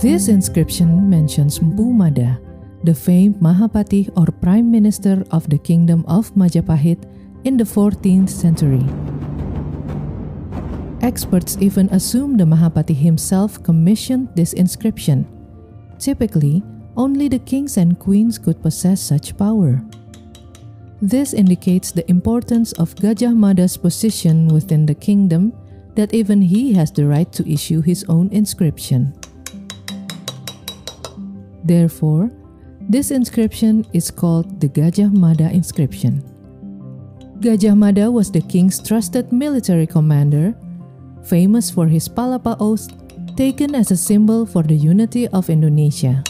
This inscription mentions Mpu Mada, the famed Mahapatih or Prime Minister of the Kingdom of Majapahit in the 14th century. Experts even assume the Mahapatih himself commissioned this inscription. Typically, only the kings and queens could possess such power. This indicates the importance of Gajah Mada's position within the kingdom that even he has the right to issue his own inscription. Therefore, this inscription is called the Gajah Mada inscription. Gajah Mada was the king's trusted military commander, famous for his Palapa oath taken as a symbol for the unity of Indonesia.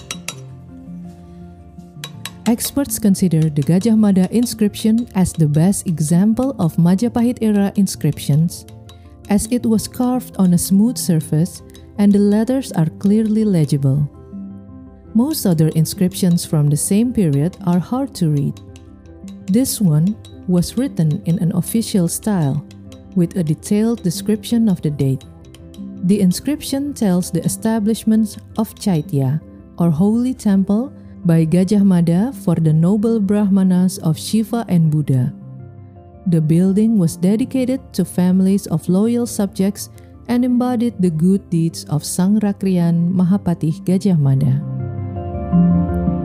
Experts consider the Gajah Mada inscription as the best example of Majapahit era inscriptions, as it was carved on a smooth surface and the letters are clearly legible. Most other inscriptions from the same period are hard to read. This one was written in an official style, with a detailed description of the date. The inscription tells the establishment of Chaitya, or holy temple, by Gajah Mada for the noble Brahmanas of Shiva and Buddha. The building was dedicated to families of loyal subjects and embodied the good deeds of Sang Rakrian Mahapatih Gajah Mada. Música